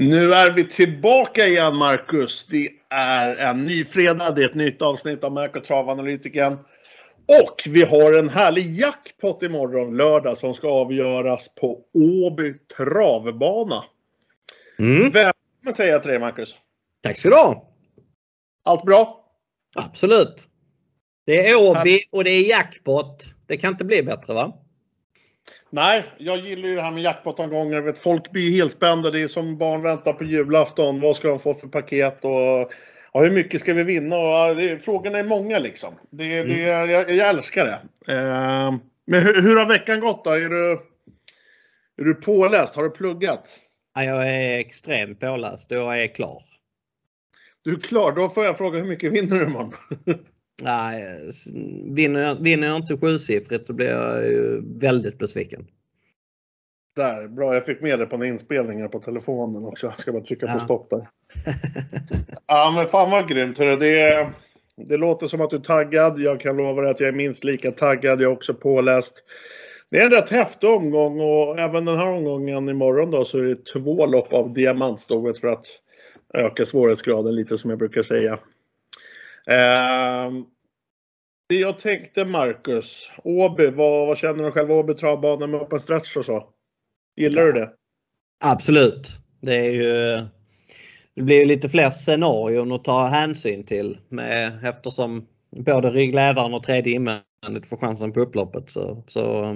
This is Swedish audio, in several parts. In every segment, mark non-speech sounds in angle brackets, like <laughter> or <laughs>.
Nu är vi tillbaka igen Marcus. Det är en ny fredag, det är ett nytt avsnitt av Mac och Travanalytiken. Och vi har en härlig jackpot imorgon lördag som ska avgöras på Åby travbana. Mm. Välkommen säger jag till dig Marcus. Tack ska du ha! Allt bra? Absolut. Det är Åby och det är jackpot. Det kan inte bli bättre va? Nej, jag gillar ju det här med jackpot-omgångar. Vet, Folk blir ju helt spända. Det är som barn väntar på julafton. Vad ska de få för paket? Och, ja, hur mycket ska vi vinna? Och, det, frågorna är många liksom. Det, det, jag, jag älskar det. Eh, men hur, hur har veckan gått då? Är du, är du påläst? Har du pluggat? Ja, jag är extremt påläst jag är klar. Du är klar. Då får jag fråga hur mycket vinner du imorgon? <laughs> Nej, vinner jag, vinner jag inte sjusiffrigt så blir jag ju väldigt besviken. Där, bra. Jag fick med det på en inspelning här på telefonen också. Jag ska bara trycka på Ja. stopp där. <laughs> ja, men fan vad grymt. Hörru. Det, det låter som att du är taggad. Jag kan lova dig att jag är minst lika taggad. Jag är också påläst. Det är en rätt häftig omgång och även den här omgången imorgon då så är det två lopp av diamantstovet för att öka svårighetsgraden lite som jag brukar säga. Ehm, det jag tänkte Marcus, Åby, vad, vad känner du själv Åby travbana med open stretch och så? Gillar du det? Absolut. Det är ju det blir ju lite fler scenarion att ta hänsyn till med, eftersom både ryggledaren och tredje invändigt får chansen på upploppet. Så, så,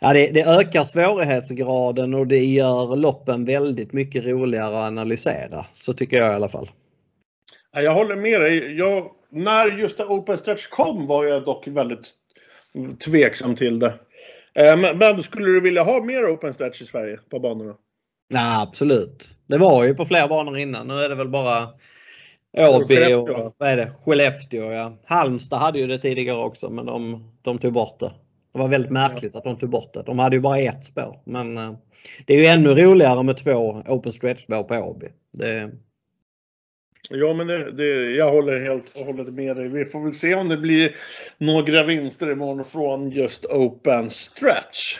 ja, det, det ökar svårighetsgraden och det gör loppen väldigt mycket roligare att analysera. Så tycker jag i alla fall. Ja, Jag håller med dig. Jag, när just Open Stretch kom var jag dock väldigt tveksam till det. Eh, Men, men skulle du vilja ha mer Open Stretch i Sverige på banorna? Ja, absolut. Det var ju på fler banor innan. Nu är det väl bara Åby och vad är det? Skellefteå. Ja. Halmstad hade ju det tidigare också men de, de tog bort det. Det var väldigt märkligt att de tog bort det. De hade ju bara ett spår. Men eh, det är ju ännu roligare med två open stretch spår på Åby. Det, Ja, men det, det, jag håller helt och hållet med dig. Vi får väl se om det blir några vinster imorgon från just Open Stretch.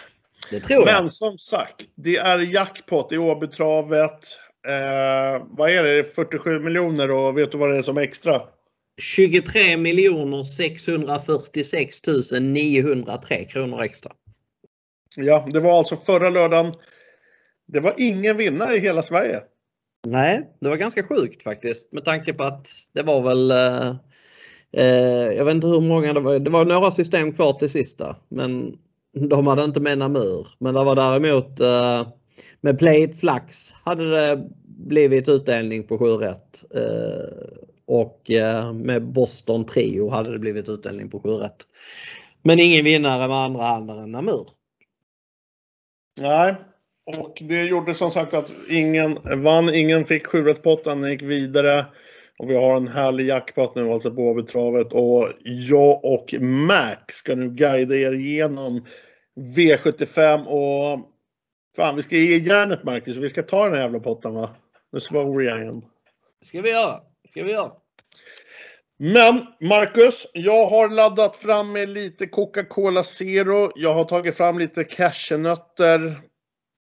det tror jag. Men som sagt, det är jackpot i Åbytravet. Eh, vad är det? Det är 47 miljoner och vet du vad det är som extra? 23 miljoner 646 903 kronor extra. Ja, det var alltså förra lördagen. Det var ingen vinnare i hela Sverige. Nej, det var ganska sjukt faktiskt med tanke på att det var väl eh, eh, Jag vet inte hur många det var. Det var några system kvar till sista men de hade inte med Namur. Men det var däremot eh, med Plate Flax hade det blivit utdelning på 7 rätt. Eh, och eh, med Boston Trio hade det blivit utdelning på 7 rätt. Men ingen vinnare med andra handen än Namur. Nej, och det gjorde som sagt att ingen vann. Ingen fick 7 potten, den gick vidare. Och vi har en härlig jackpot nu alltså på Åbytravet. Och jag och Mac ska nu guida er igenom V75 och Fan, vi ska ge järnet Marcus. Vi ska ta den här jävla potten va? Nu svor jag igen. ska vi göra. ska vi göra. Men Marcus, jag har laddat fram med lite Coca-Cola Zero. Jag har tagit fram lite cashewnötter.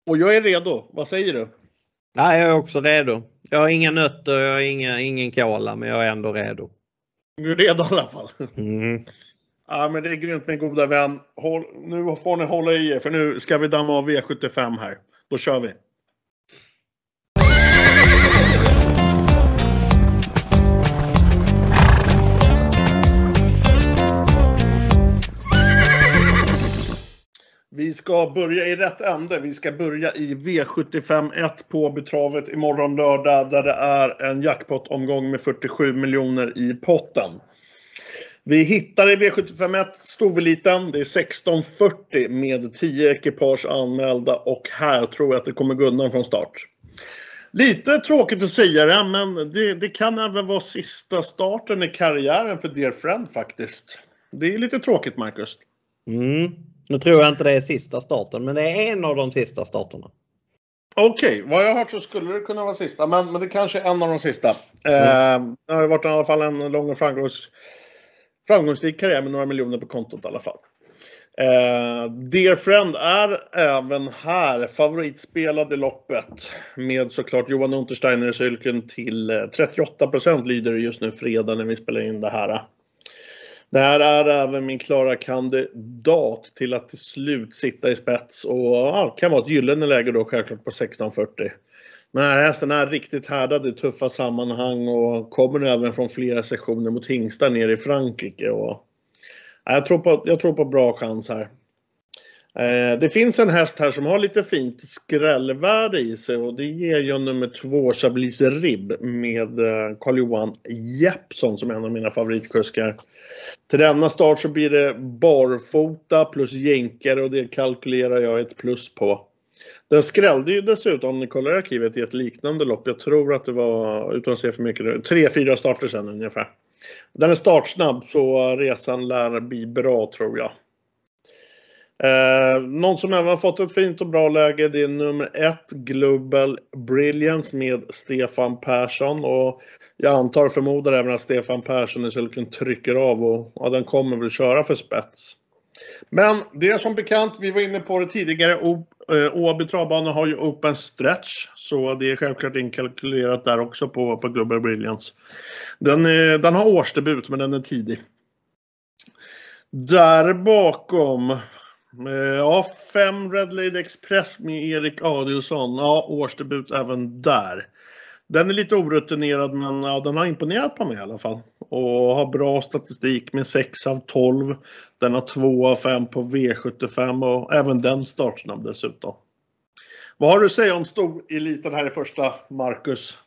Och jag är redo. Vad säger du? Ja, jag är också redo. Jag har inga nötter, jag har inga, ingen cola, men jag är ändå redo. Du är redo i alla fall. Mm. Ja, men det är grymt min goda vän. Håll, nu får ni hålla i er för nu ska vi damma av V75 här. Då kör vi. Vi ska börja i rätt ände. Vi ska börja i V75 1 på betravet imorgon lördag där det är en jackpot-omgång med 47 miljoner i potten. Vi hittar i V751 Stoveliten. Det är 1640 med 10 ekipage anmälda och här tror jag att det kommer gå undan från start. Lite tråkigt att säga det, men det, det kan även vara sista starten i karriären för Dear Friend faktiskt. Det är lite tråkigt, Marcus. Mm. Nu tror jag inte det är sista starten, men det är en av de sista starterna. Okej, vad jag har hört så skulle det kunna vara sista, men, men det kanske är en av de sista. Mm. Eh, det har ju varit i alla fall en lång och framgångs, framgångsrik karriär med några miljoner på kontot i alla fall. Eh, Dear Friend är även här favoritspelad i loppet med såklart Johan Untersteiner i cykeln till 38 eh, lyder det just nu fredag när vi spelar in det här. Det här är även min klara kandidat till att till slut sitta i spets och ja, kan vara ett gyllene läge då självklart på 1640. Men den här hästen är riktigt härdad i tuffa sammanhang och kommer även från flera sessioner mot hingstar nere i Frankrike. Och, ja, jag, tror på, jag tror på bra chans här. Eh, det finns en häst här som har lite fint skrällvärde i sig och det ger ju nummer två Chablis Rib med eh, Carl-Johan Jeppsson som är en av mina favoritkuskar. Till denna start så blir det barfota plus jänkare och det kalkylerar jag ett plus på. Den skrällde ju dessutom, om ni kollar i arkivet, i ett liknande lopp. Jag tror att det var, utan att se för mycket, tre, fyra starter sen ungefär. Den är startsnabb så resan lär bli bra tror jag. Eh, någon som även fått ett fint och bra läge det är nummer ett Global Brilliance med Stefan Persson. Och jag antar, förmodar även att Stefan Persson i sulken trycker av och ja, den kommer väl köra för spets. Men det är som bekant, vi var inne på det tidigare, eh, Åby travbana har ju open stretch. Så det är självklart inkalkylerat där också på, på Global Brilliance. Den, är, den har årsdebut men den är tidig. Där bakom Eh, ja, fem Red Lady Express med Erik Adielsson. Ja, årsdebut även där. Den är lite orutinerad men ja, den har imponerat på mig i alla fall. Och har bra statistik med 6 av 12. Den har 2 av 5 på V75 och även den startsnabb dessutom. Vad har du att säga om stoeliten här i första, Marcus?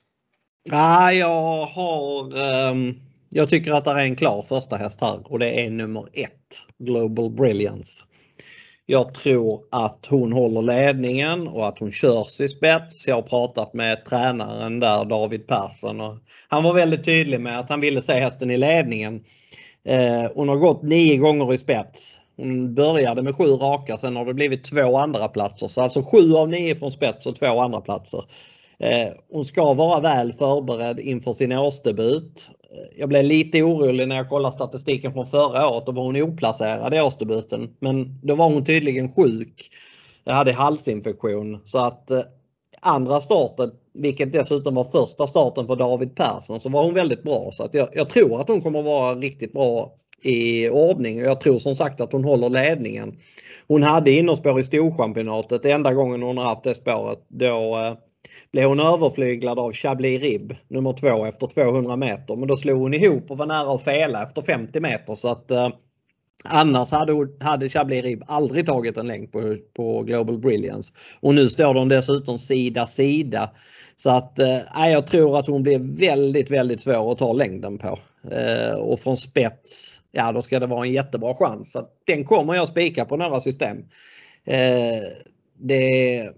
Ja, jag har... Um, jag tycker att det är en klar första häst här och det är nummer ett, Global Brilliance. Jag tror att hon håller ledningen och att hon körs i spets. Jag har pratat med tränaren där, David Persson. Och han var väldigt tydlig med att han ville se hästen i ledningen. Eh, hon har gått nio gånger i spets. Hon började med sju raka, sen har det blivit två andra platser. Så alltså sju av nio från spets och två andra platser. Eh, hon ska vara väl förberedd inför sin årsdebut eh, jag blev lite orolig när jag kollade statistiken från förra året. Då var hon oplacerad i årsdebuten. Men då var hon tydligen sjuk. Jag hade halsinfektion så att eh, andra starten, vilket dessutom var första starten för David Persson, så var hon väldigt bra. Så att jag, jag tror att hon kommer vara riktigt bra i ordning och jag tror som sagt att hon håller ledningen. Hon hade innerspår i Storchampionatet, enda gången hon har haft det spåret. Då blev hon överflyglad av Chablis Rib nummer två efter 200 meter. Men då slog hon ihop och var nära att fela efter 50 meter så att eh, Annars hade, hade Chablis Rib aldrig tagit en längd på, på Global Brilliance. Och nu står de dessutom sida sida. Så att eh, jag tror att hon blir väldigt, väldigt svår att ta längden på. Eh, och från spets, ja då ska det vara en jättebra chans. Så den kommer jag spika på några system. Eh, det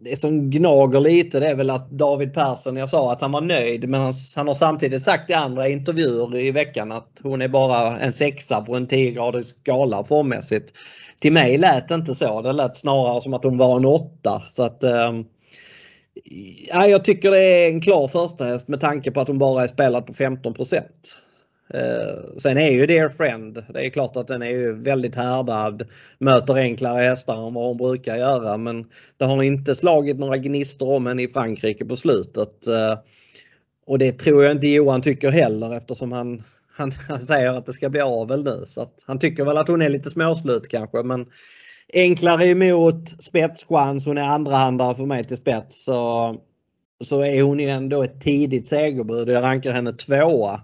det som gnager lite det är väl att David Persson, jag sa att han var nöjd men han, han har samtidigt sagt i andra intervjuer i veckan att hon är bara en sexa på en 10-gradig skala formmässigt. Till mig lät det inte så. Det lät snarare som att hon var en åtta. Så att, ehm, ja, jag tycker det är en klar första häst med tanke på att hon bara är spelad på 15 Eh, Eh, sen är ju Dear Friend, det är klart att den är ju väldigt härdad, möter enklare hästar än vad hon brukar göra men det har inte slagit några gnistor om henne i Frankrike på slutet. Eh, och det tror jag inte Johan tycker heller eftersom han, han, <laughs> han säger att det ska bli avel nu. Så att han tycker väl att hon är lite småslut kanske men enklare emot, spetschans, hon är andrahandare för mig till spets. Så, så är hon ju ändå ett tidigt segerbud. Jag rankar henne tvåa.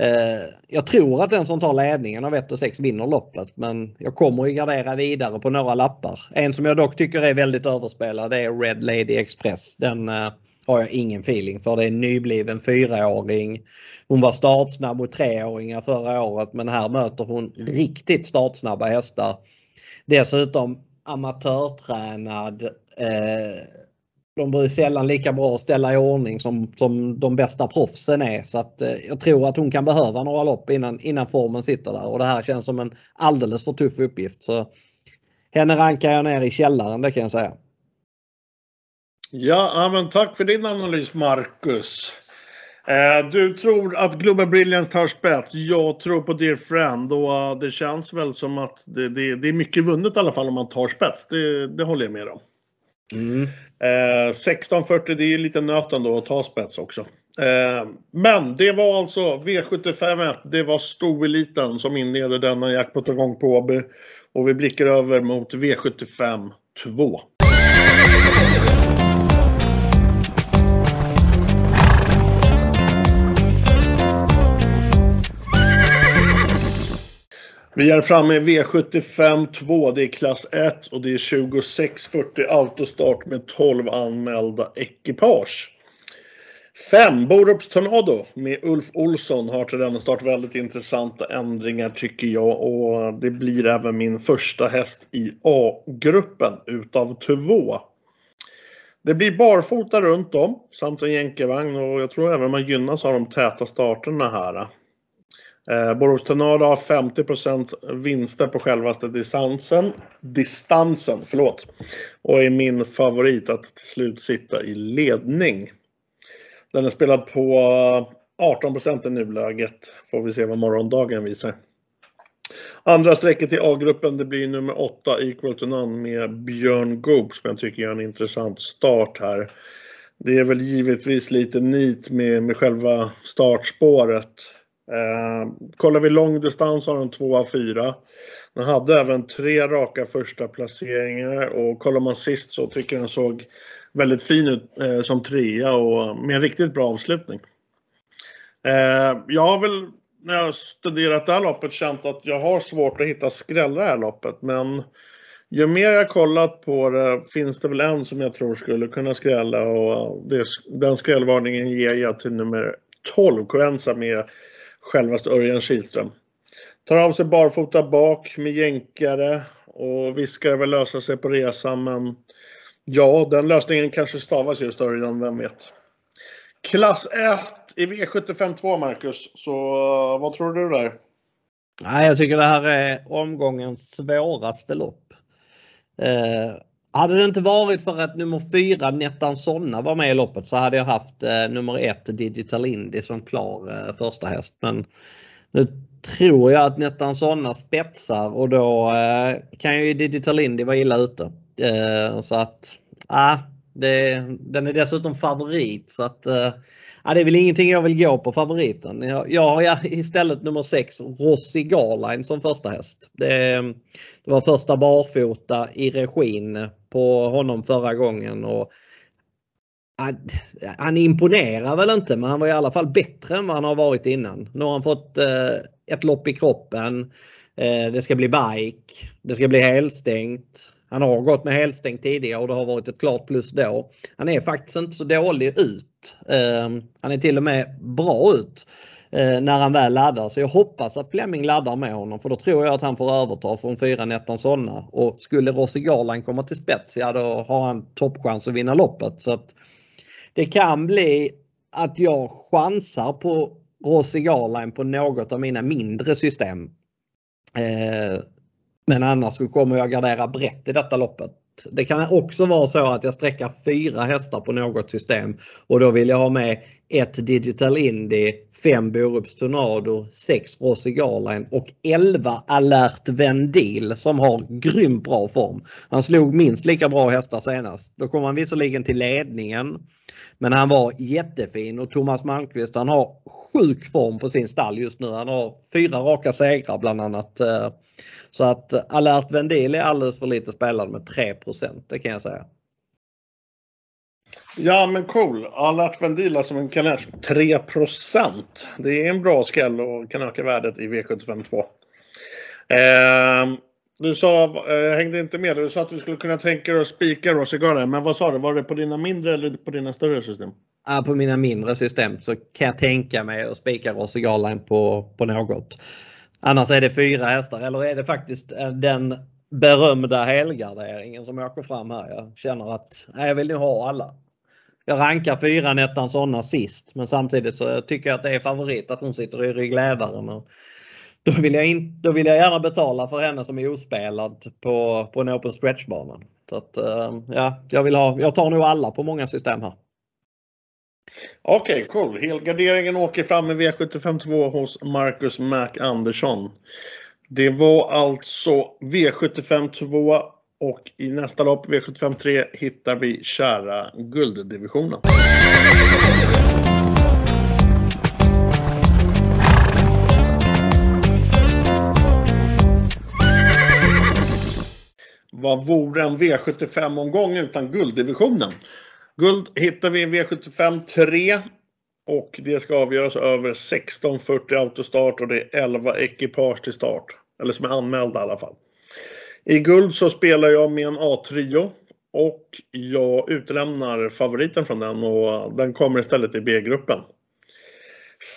Eh, jag tror att den som tar ledningen av 1 och 6 vinner loppet men jag kommer att gardera vidare på några lappar. En som jag dock tycker är väldigt överspelad är Red Lady Express. Den uh, har jag ingen feeling för. Det är en nybliven fyraåring. Hon var startsnabb mot treåringar förra året men här möter hon riktigt startsnabba hästar. Dessutom amatörtränad. Eh, de blir sällan lika bra att ställa i ordning som, som de bästa proffsen är. Så att, eh, jag tror att hon kan behöva några lopp innan, innan formen sitter där och det här känns som en alldeles för tuff uppgift. Så henne rankar jag ner i källaren, det kan jag säga. Ja, men tack för din analys Marcus. Eh, du tror att Global Brilliance tar spets. Jag tror på Dear Friend och uh, det känns väl som att det, det, det, är mycket vunnet i alla fall om man tar spets. Det, det håller jag med om. Mm. Eh, 1640, det är ju lite nöten då att ta spets också. Eh, men det var alltså V75 Det var stoeliten som inleder denna jackpot-omgång på Åby. Och vi blickar över mot V75 2. Vi är framme i V75 2. Det är klass 1 och det är 2640 autostart med 12 anmälda ekipage. 5. Borups Tornado med Ulf Olsson har till denna start väldigt intressanta ändringar tycker jag och det blir även min första häst i A-gruppen utav två. Det blir barfota runt om samt en jänkarvagn och jag tror även man gynnas av de täta starterna här. Eh, Borås Tornado har 50% vinster på självaste distansen. Distansen, förlåt. Och är min favorit att till slut sitta i ledning. Den är spelad på 18 i nuläget. Får vi se vad morgondagen visar. Andra strecket i A-gruppen det blir nummer 8 Equal to None med Björn Goop som jag tycker gör en intressant start här. Det är väl givetvis lite nit med, med själva startspåret. Eh, kollar vi långdistans har de två av fyra. Den hade även tre raka första placeringar och kollar man sist så tycker jag den såg väldigt fin ut eh, som trea och med en riktigt bra avslutning. Eh, jag har väl när jag studerat det här loppet känt att jag har svårt att hitta skrällar i det här loppet men ju mer jag kollat på det finns det väl en som jag tror skulle kunna skrälla och det, den skrällvarningen ger jag till nummer 12, Coenza med självaste Örjan Kihlström. Tar av sig barfota bak med jänkare och viskar väl lösa sig på resan men ja, den lösningen kanske stavas just Örjan, vem vet. Klass 1 i V75 2, Marcus. Så eh, vad tror du där? Nej, jag tycker det här är omgångens svåraste lopp. Eh, hade det inte varit för att nummer 4 Nettan Sonna var med i loppet så hade jag haft eh, nummer 1 Digital Indy som klar eh, första häst. Men nu tror jag att Nettan Sonna spetsar och då eh, kan ju Digital Indy vara illa ute. Eh, så att, ah, det, den är dessutom favorit så att eh, Ja, det är väl ingenting jag vill gå på favoriten. Jag, jag har istället nummer 6 Rossi Garline som första häst. Det, det, var första barfota i regin på honom förra gången. Och, han, han imponerar väl inte men han var i alla fall bättre än vad han har varit innan. Nu har han fått eh, ett lopp i kroppen. Eh, det ska bli bike. Det ska bli helstängt. Han har gått med helstängt tidigare och det har varit ett klart plus då. Han är faktiskt inte så dålig ut. Eh, han är till och med bra ut Eh, när han väl laddar. Så jag hoppas att Fleming laddar med honom för då tror jag att han får överta från fyra Nettan sådana. Och skulle Rossi Garland komma till spets, ja då har han toppchans att vinna loppet. Så att det kan bli att jag chansar på Rossi Garland på något av mina mindre system. Eh, men annars så kommer jag gardera brett i detta loppet. Det kan också vara så att jag sträcker fyra hästar på något system och då vill jag ha med ett Digital Indy, fem Borups Tornado, sex Rossi Garline och 11 Alert Vendil som har grymt bra form. Han slog minst lika bra hästar senast. Då kom han visserligen till ledningen men han var jättefin och Thomas Malmqvist han har sjuk form på sin stall just nu. Han har fyra raka segrar bland annat. Eh, så att Alert Vendil är alldeles för lite spelad med 3 det kan jag säga. Ja men cool. Alert Vendil alltså en kaners 3% Det är en bra skall och kan öka värdet i V75 2. Eh, du sa, jag hängde inte med, du sa att du skulle kunna tänka dig att spika Rossi Men vad sa du, var det på dina mindre eller på dina större system? Ja, på mina mindre system så kan jag tänka mig att spika Rossi på, på något. Annars är det fyra hästar eller är det faktiskt eh, den berömda helgarderingen som åker fram här. Jag känner att nej, jag vill ju ha alla. Jag rankar fyran, ettan sådana sist men samtidigt så tycker jag att det är favorit att hon sitter i ryggledaren. Och då, vill jag in, då vill jag gärna betala för henne som är ospelad på, på en open stretchbana. Så att, eh, ja, jag, vill ha, jag tar nog alla på många system här. Okej, okay, cool. Helgarderingen åker fram i V752 hos Marcus Mac Andersson. Det var alltså V752 och i nästa lopp, V753, hittar vi kära gulddivisionen. Vad vore en V75-omgång utan gulddivisionen? Guld hittar vi i V75 3 och det ska avgöras över 16.40 autostart och det är 11 ekipage till start. Eller som är anmälda i alla fall. I guld så spelar jag med en A-trio och jag utelämnar favoriten från den och den kommer istället i B-gruppen.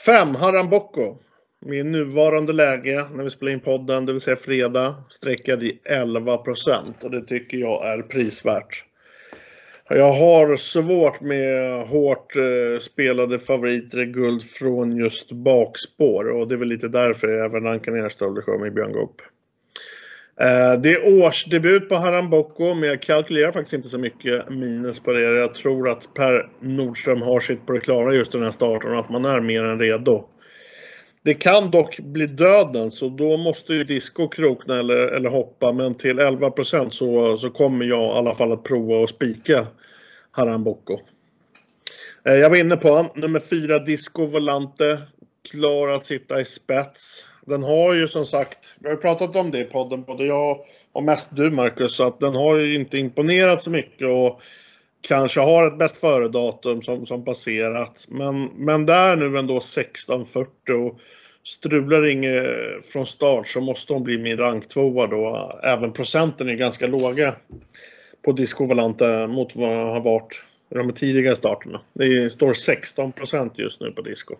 5 Haram Bocco. Min nuvarande läge när vi spelar in podden, det vill säga fredag, sträckad i 11% och det tycker jag är prisvärt. Jag har svårt med hårt eh, spelade favoriter i guld från just bakspår och det är väl lite därför jag även rankar ner Stolder Show med Björn Goop. Eh, det är årsdebut på Haram Boko, men jag kalkylerar faktiskt inte så mycket minus på det. Jag tror att Per Nordström har sitt på det klara just den här starten och att man är mer än redo. Det kan dock bli döden så då måste ju Disco krokna eller, eller hoppa men till 11 så, så kommer jag i alla fall att prova att spika Haramboko. Eh, jag var inne på nummer 4 Disco Volante. Klar att sitta i spets den har ju som sagt, vi har pratat om det i podden, både jag och mest du Marcus, så att den har ju inte imponerat så mycket och kanske har ett bäst före-datum som, som passerat. Men, men där nu ändå 16.40 och strular inget från start så måste hon bli min ranktvåa då. Även procenten är ganska låga på Disco Valante mot vad har varit i de tidigare starterna. Det står 16% just nu på Disco.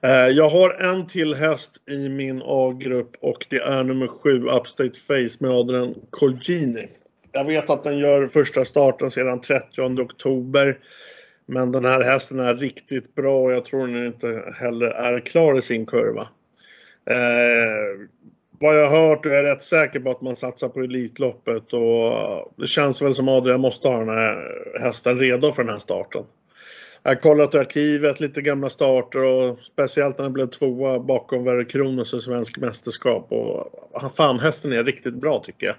Eh, jag har en till häst i min A-grupp och det är nummer 7 Upstate Face med Adrian Colgini. Jag vet att den gör första starten sedan 30 oktober. Men den här hästen är riktigt bra och jag tror den inte heller är klar i sin kurva. Eh, vad jag har hört är jag rätt säker på att man satsar på Elitloppet och det känns väl som Adrian måste ha den här hästen redo för den här starten. Jag har kollat i arkivet, lite gamla starter och speciellt när den blev tvåa bakom Verre Kronos i svensk mästerskap. Och fan, hästen är riktigt bra tycker jag.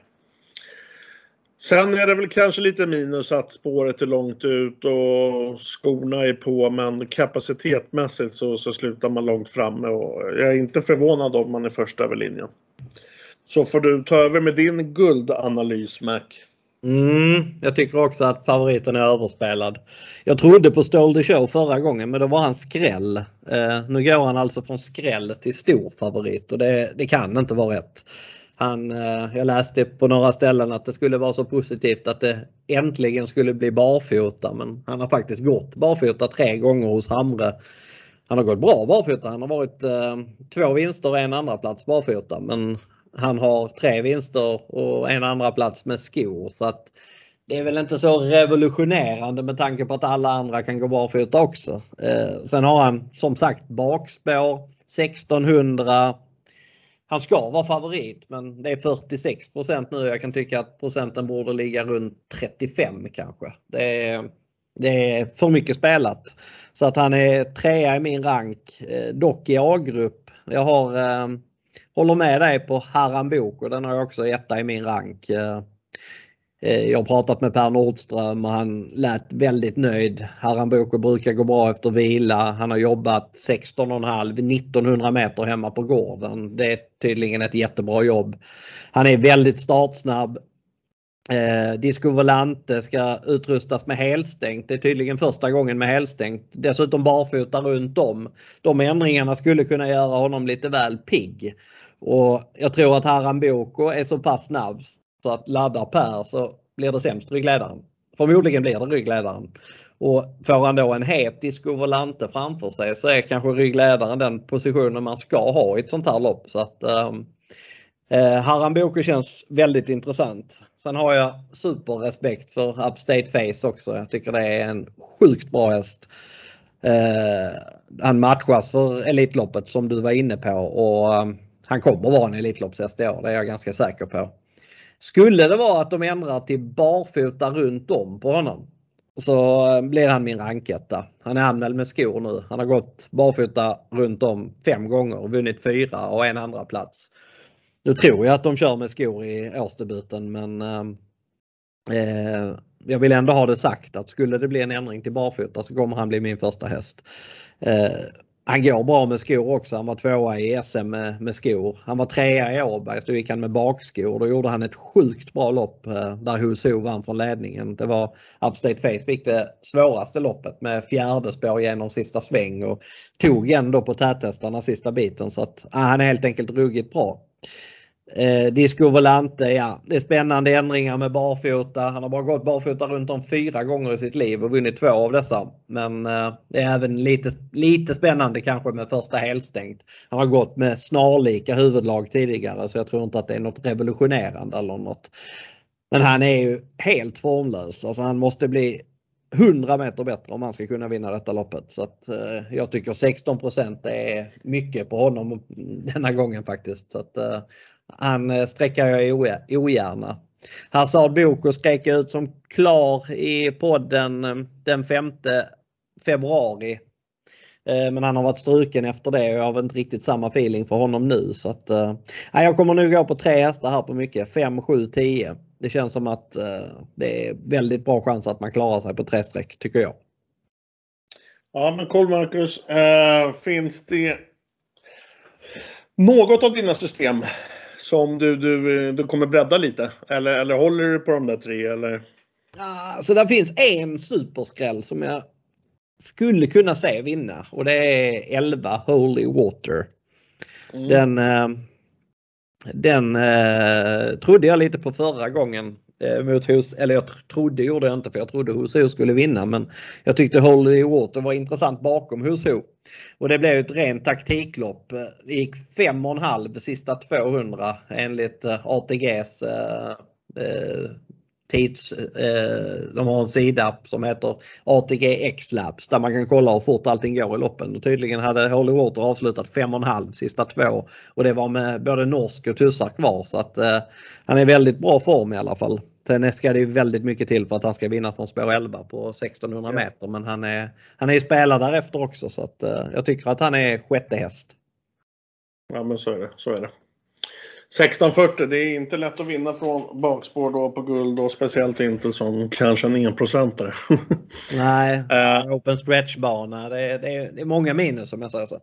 Sen är det väl kanske lite minus att spåret är långt ut och skorna är på men kapacitetmässigt så, så slutar man långt framme och jag är inte förvånad om man är först över linjen. Så får du ta över med din guldanalys Mac. Mm, jag tycker också att favoriten är överspelad. Jag trodde på Stole the Show förra gången men då var han skräll. Eh, nu går han alltså från skräll till stor favorit och det, det kan inte vara rätt. Han, eh, jag läste på några ställen att det skulle vara så positivt att det äntligen skulle bli barfota men han har faktiskt gått barfota tre gånger hos Hamre. Han har gått bra barfota. Han har varit eh, två vinster och en andra plats barfota men han har tre vinster och en andra plats med skor. Så att det är väl inte så revolutionerande med tanke på att alla andra kan gå barfota också. Eh, sen har han som sagt bakspår 1600. Han ska vara favorit men det är 46% nu. Jag kan tycka att procenten borde ligga runt 35 kanske. Det är, det är för mycket spelat. Så att han är trea i min rank, eh, dock i A-grupp. Jag har eh, håller med dig på Haram och den har jag också etta i min rank. Eh, Eh, jag har pratat med Per Nordström och han lät väldigt nöjd. Haram brukar gå bra efter vila. Han har jobbat 16,5 1900 meter hemma på gården. Det är tydligen ett jättebra jobb. Han är väldigt startsnabb. Eh, Disco Volante ska utrustas med helstängt. Det är tydligen första gången med helstängt. Dessutom barfota runt om. De ändringarna skulle kunna göra honom lite väl pigg. Och jag tror att Haram Boko är så pass snabb så att laddar Per så blir det sämst ryggledaren. Förmodligen blir det ryggledaren. Och får han då en het diskovolante framför sig så är kanske ryggledaren den positionen man ska ha i ett sånt här lopp. Så att ehm, Eh, Haram Boko känns väldigt intressant. Sen har jag superrespekt för Upstate Face också. Jag tycker det är en sjukt bra häst. Eh, han matchas för Elitloppet som du var inne på och eh, han kommer vara en Elitloppshäst i år. Det är jag ganska säker på. Skulle det vara att de ändrar till barfota runt om på honom så eh, blir han min ranketta. Han är anmäld med skor nu. Han har gått barfota runt om fem gånger och vunnit fyra och en andra plats. Nu tror jag att de kör med skor i årsdebuten men eh, eh, jag vill ändå ha det sagt att skulle det bli en ändring till barfota så kommer han bli min första häst. Eh, han går bra med skor också. Han var tvåa i SM med, med skor. Han var trea i Åbergs, då gick han med bakskor. Då gjorde han ett sjukt bra lopp eh, där Huso vann från ledningen. Det var Upstate Face fick det svåraste loppet med fjärde spår genom sista sväng och tog ändå på täthästarna sista biten så att ja, han är helt enkelt ruggigt bra. Eh, Disco Volante, ja det är spännande ändringar med barfota. Han har bara gått barfota runt om fyra gånger i sitt liv och vunnit två av dessa. Men eh, det är även lite, lite spännande kanske med första helstängt. Han har gått med snarlika huvudlag tidigare så jag tror inte att det är något revolutionerande eller något. Men han är ju helt formlös. Alltså han måste bli 100 meter bättre om han ska kunna vinna detta loppet. Så att, eh, jag tycker 16% är mycket på honom denna gången faktiskt. Så att, eh, han eh, sträcker jag ogärna. Hazard Boko skrek ut som klar i podden eh, den 5 februari. Eh, men han har varit struken efter det och jag har inte riktigt samma feeling för honom nu. Så att, nej, jag kommer nog gå på tre hästar här på mycket. 5, 7, 10. Det känns som att det är väldigt bra chans att man klarar sig på tre streck tycker jag. Ja men cool Marcus. Äh, finns det något av dina system som du, du, du kommer bredda lite? Eller, eller håller du på de där tre? Eller? Ja, så det finns en superskräll som jag skulle kunna se vinna och det är 11 Holy Water. Mm. Den, eh, den eh, trodde jag lite på förra gången Eh, mot Hus, eller jag trodde gjorde jag inte för jag trodde Husho skulle vinna men jag tyckte Holy Water var intressant bakom Husho. Och det blev ett rent taktiklopp. Det gick 5,5 sista 200 enligt eh, ATGs eh, eh, tids... Eh, de har en sida som heter ATG X-Labs där man kan kolla hur fort allting går i loppen. Och tydligen hade Holy Water avslutat 5,5 sista två och det var med både norsk och tussar kvar så att eh, han är i väldigt bra form i alla fall. Sen ska det ju väldigt mycket till för att han ska vinna från spår 11 på 1600 meter men han är, han är spelad därefter också så att eh, jag tycker att han är sjätte häst. Ja men så är det. Så är det. 1640, det är inte lätt att vinna från bakspår då på guld och speciellt inte som kanske en enprocentare. <laughs> Nej, uh, open stretch-bana. Det, är, det, det är många minus om jag säger så.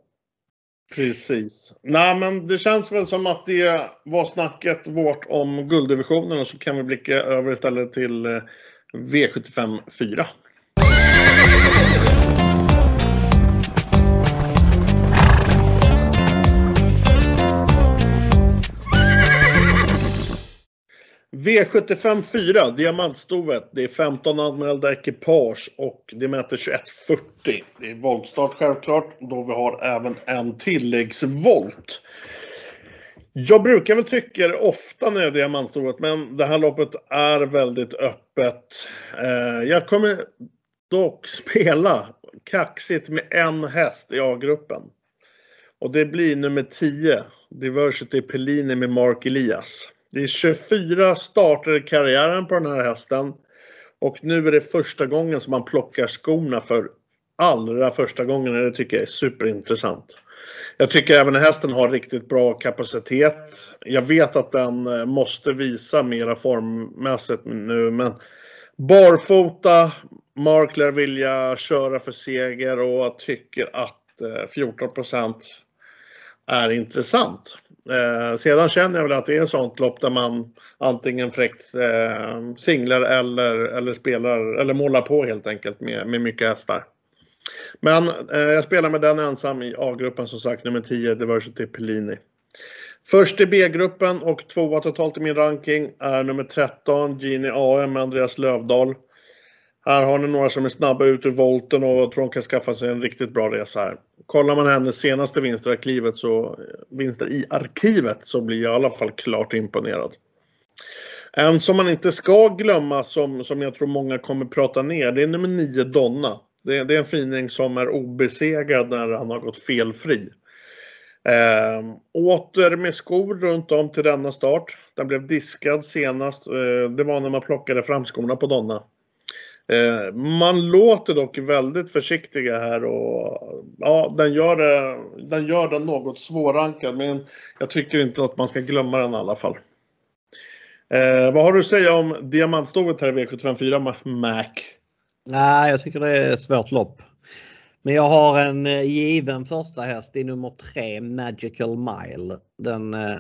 Precis. Nej, men det känns väl som att det var snacket vårt om gulddivisionen och så kan vi blicka över istället till eh, V75 4. V75 4, diamantstovet. Det är 15 anmälda ekipage och det mäter 21.40. Det är voltstart självklart, då vi har även en tilläggsvolt. Jag brukar väl tycka det ofta när det är diamantstovet, men det här loppet är väldigt öppet. Eh, jag kommer dock spela kaxigt med en häst i A-gruppen. Och det blir nummer 10, Diversity Pellini med Mark Elias. Det är 24 starter i karriären på den här hästen. Och nu är det första gången som man plockar skorna för allra första gången. Det tycker jag är superintressant. Jag tycker även att hästen har riktigt bra kapacitet. Jag vet att den eh, måste visa mera formmässigt nu men barfota, Mark lär vilja köra för seger och jag tycker att 14 eh, är intressant. Eh, sedan känner jag väl att det är ett sånt lopp där man antingen fräckt eh, singlar eller, eller spelar eller målar på helt enkelt med, med mycket hästar. Men eh, jag spelar med den ensam i A-gruppen som sagt, nummer 10, Diversity Pellini. Först i B-gruppen och tvåa totalt i min ranking är nummer 13, Gini AM med Andreas Lövdahl. Här har ni några som är snabba ut ur volten och tror de kan skaffa sig en riktigt bra resa här. Kollar man hennes senaste vinster i arkivet så, vinster i arkivet så blir jag i alla fall klart imponerad. En som man inte ska glömma som, som jag tror många kommer prata ner det är nummer 9 Donna. Det, det är en fining som är obesegrad när han har gått felfri. Eh, åter med skor runt om till denna start. Den blev diskad senast. Eh, det var när man plockade fram skorna på Donna. Eh, man låter dock väldigt försiktiga här och ja, den gör, det, den gör den något svårrankad. men jag tycker inte att man ska glömma den i alla fall. Eh, vad har du att säga om diamantstovet här i V754 Mac? Nej, jag tycker det är ett svårt lopp. Men jag har en eh, given första häst i nummer 3 Magical Mile. Den eh,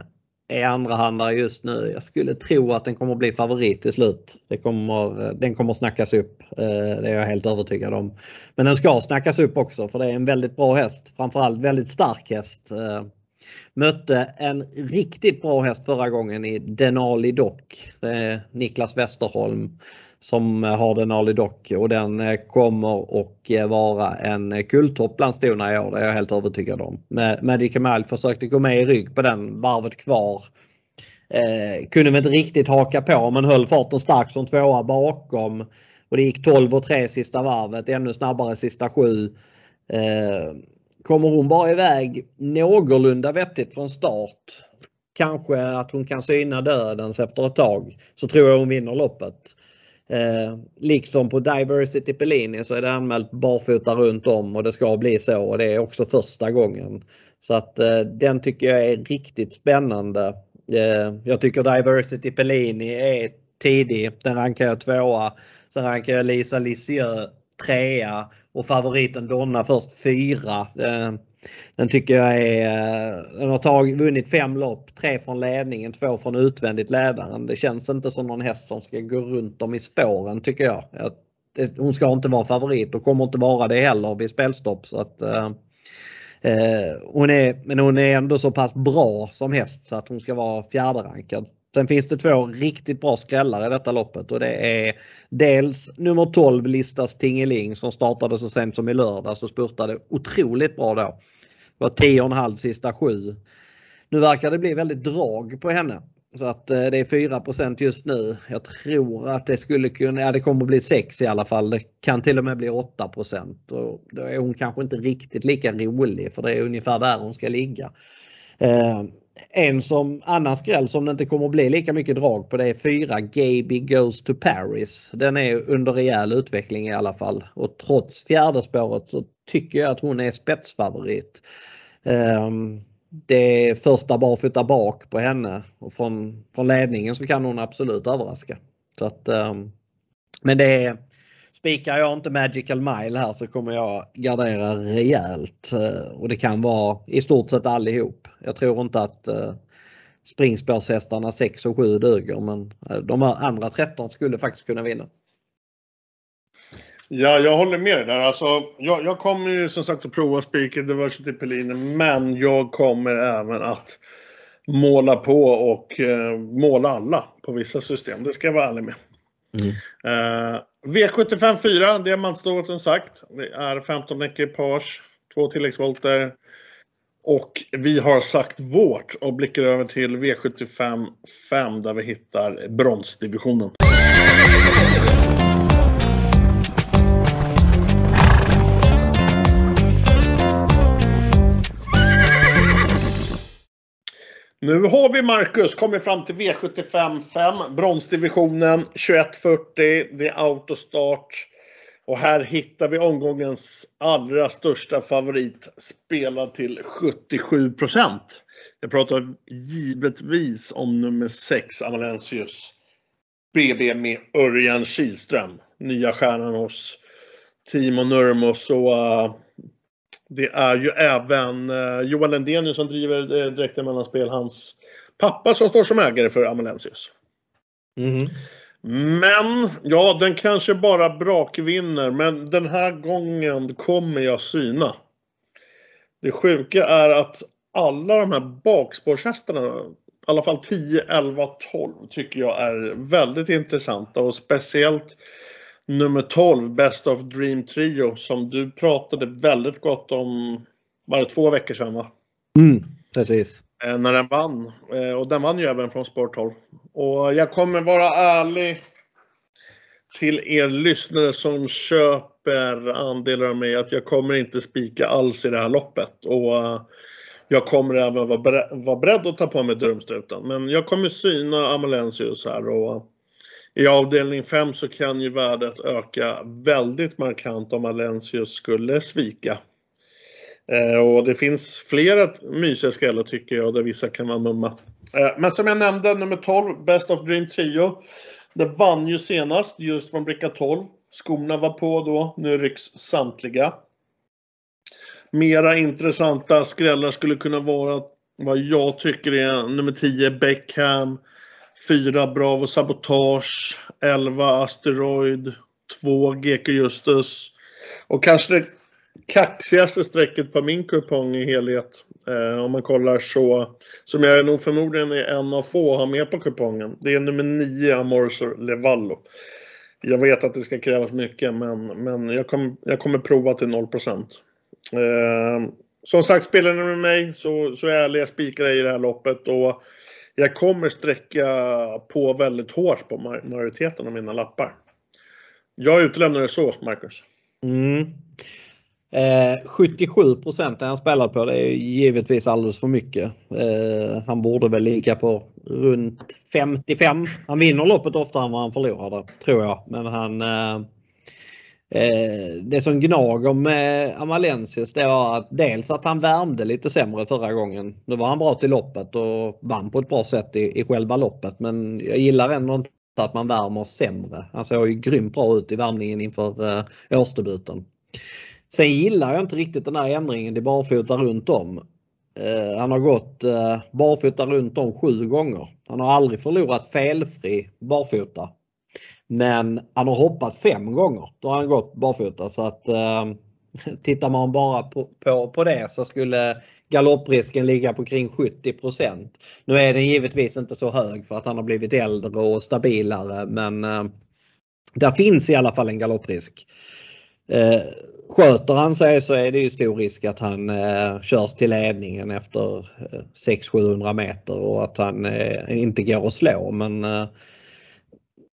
är andrahandare just nu. Jag skulle tro att den kommer bli favorit till slut. Det kommer, den kommer snackas upp. Eh, det är jag helt övertygad om. Men den ska snackas upp också för det är en väldigt bra häst. Framförallt väldigt stark häst. Eh, mötte en riktigt bra häst förra gången i Denali Dock. Niklas Westerholm som eh, har den Ali Dock och den eh, kommer och eh, vara en kulltopp bland stona i år. Det är jag helt övertygad om. Magic Kemal försökte gå med i rygg på den varvet kvar. Eh, kunde väl inte riktigt haka på men höll farten starkt som tvåa bakom. Och det gick 12 och 3 sista varvet, ännu snabbare sista sju. Eh, kommer hon bara iväg någorlunda vettigt från start, kanske att hon kan syna dödens efter ett tag, så tror jag hon vinner loppet. Eh, liksom på Diversity Pellini så är det anmält barfota runt om och det ska bli så och det är också första gången. Så att eh, den tycker jag är riktigt spännande. Eh, jag tycker Diversity Pellini är tidig. Den rankar jag tvåa. Sen rankar jag Lisa Lisieux trea och favoriten Donna först fyra. Eh, den tycker jag är... Den har tag, vunnit fem lopp, tre från ledningen, två från utvändigt ledaren. Det känns inte som någon häst som ska gå runt dem i spåren tycker jag. Hon ska inte vara favorit och kommer inte vara det heller vid spelstopp. Så att, eh, eh, hon är, men hon är ändå så pass bra som häst så att hon ska vara fjärde rankad. Sen finns det två riktigt bra skrällar i detta loppet och det är dels nummer 12 Listas Tingeling som startade så sent som i lördags och spurtade otroligt bra då. Det var 10,5 sista sju. Nu verkar det bli väldigt drag på henne. Så att eh, det är 4% just nu. Jag tror att det skulle kunna, ja det kommer att bli 6 i alla fall. Det kan till och med bli 8 och Då är hon kanske inte riktigt lika rolig för det är ungefär där hon ska ligga. Eh, en som annan skräll som det inte kommer att bli lika mycket drag på det är 4. Gaby Goes to Paris. Den är under rejäl utveckling i alla fall och trots fjärde spåret så tycker jag att hon är spetsfavorit. Um, det är första barfota bak på henne och från, från ledningen så kan hon absolut överraska. Så att, um, men det är Spikar jag inte Magical Mile här så kommer jag gardera rejält. Eh, och det kan vara i stort sett allihop. Jag tror inte att uh, springspårshästarna 6 och 7 duger men uh, de andra 13 skulle faktiskt kunna vinna. Ja, jag håller med dig där. Alltså, jag, jag kommer ju som sagt att prova Speaker Diversity Pellini men jag kommer även att måla på och uh, måla alla på vissa system. Det ska jag vara ärlig med. Mm. Uh, V75 4, diamantstovet som sagt. Det är 15 ekipage, två tilläggsvolter. Och vi har sagt vårt och blickar över till V75 5 där vi hittar bronsdivisionen. Nu har vi Marcus kommit fram till V75 5, bronsdivisionen 2140. Det är autostart. Och här hittar vi omgångens allra största favorit spelad till 77% Jag pratar givetvis om nummer 6, Amalensius BB med Örjan Kihlström. Nya stjärnan hos Timo Nurmos och uh, det är ju även eh, Johan Lendenius som driver eh, Direkta Mellanspel, hans pappa som står som ägare för Amalensius. Mm. Men, ja, den kanske bara brakvinner, men den här gången kommer jag syna. Det sjuka är att alla de här bakspårshästarna, i alla fall 10, 11, 12, tycker jag är väldigt intressanta och speciellt nummer 12, Best of Dream Trio, som du pratade väldigt gott om, var det två veckor sedan va? Mm, precis. Eh, när den vann. Eh, och den vann ju även från Sport 12. Och jag kommer vara ärlig till er lyssnare som köper andelar av mig att jag kommer inte spika alls i det här loppet. Och uh, jag kommer även vara, beredd, vara beredd att ta på mig Durmstruten. Men jag kommer syna Amalensius här och i avdelning 5 så kan ju värdet öka väldigt markant om Alensius skulle svika. Eh, och det finns flera mysiga skrällar tycker jag där vissa kan vara mumma. Eh, men som jag nämnde, nummer 12, Best of Dream Trio. Det vann ju senast just från bricka 12. Skorna var på då, nu rycks samtliga. Mera intressanta skrällar skulle kunna vara vad jag tycker är nummer 10 Beckham, 4 Bravo Sabotage, 11 Asteroid, 2 GK Justus och kanske det kaxigaste strecket på min kupong i helhet. Eh, om man kollar så, som jag nog förmodligen är en av få har med på kupongen. Det är nummer 9 Amorsor Levallo. Jag vet att det ska krävas mycket men, men jag, kom, jag kommer prova till 0 Eh, som sagt, spelar ni med mig så, så är jag ärlig, spikar i det här loppet och jag kommer sträcka på väldigt hårt på majoriteten av mina lappar. Jag utelämnar det så, Marcus. Mm. Eh, 77 procent är han spelad på. Det är givetvis alldeles för mycket. Eh, han borde väl ligga på runt 55. Han vinner loppet oftare än vad han förlorar det, tror jag. Men han, Eh, Eh, det som gnager med eh, Amalensius det var att dels att han värmde lite sämre förra gången. Nu var han bra till loppet och vann på ett bra sätt i, i själva loppet men jag gillar ändå inte att man värmer sämre. Han såg ju grymt bra ut i värmningen inför eh, årsdebuten. Sen gillar jag inte riktigt den här ändringen till barfota runt om. Eh, han har gått eh, barfota runt om sju gånger. Han har aldrig förlorat felfri barfota. Men han har hoppat fem gånger. Då har han gått barfota så att eh, <laughs> tittar man bara på, på, på det så skulle galopprisken ligga på kring 70% Nu är den givetvis inte så hög för att han har blivit äldre och stabilare men eh, där finns i alla fall en galopprisk. Eh, sköter han sig så är det ju stor risk att han eh, körs till ledningen efter eh, 600-700 meter och att han eh, inte går att slå men eh,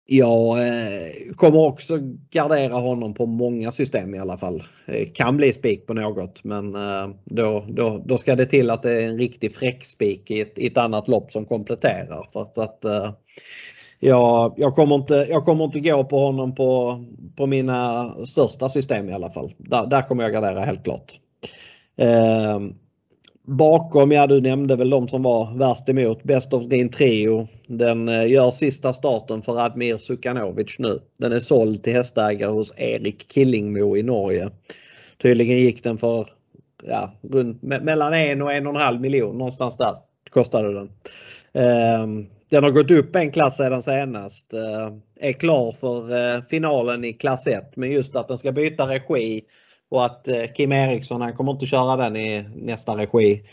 jag eh, kommer också gardera honom på många system i alla fall. Eh, kan bli spik på något men eh, då, då, då ska det till att det är en riktig fräckspik i ett, i ett annat lopp som kompletterar. För att, att jag, jag, kommer inte, jag kommer inte gå på honom på, på mina största system i alla fall. Där, där kommer jag gardera helt klart. Bakom, ja du nämnde väl de som var värst emot. Best of Green trio. Den eh, gör sista starten för Admir Sukanovic nu. Den är såld till hästägare hos Erik Killingmo i Norge. Tydligen gick den för ja, runt, mellan en och en och en halv miljon någonstans där kostade den. Ehm, den har gått upp en klass sedan senast. Eh, är klar för eh, finalen i klass 1 men just att den ska byta regi och att eh, Kim Eriksson han kommer inte köra den i nästa regi.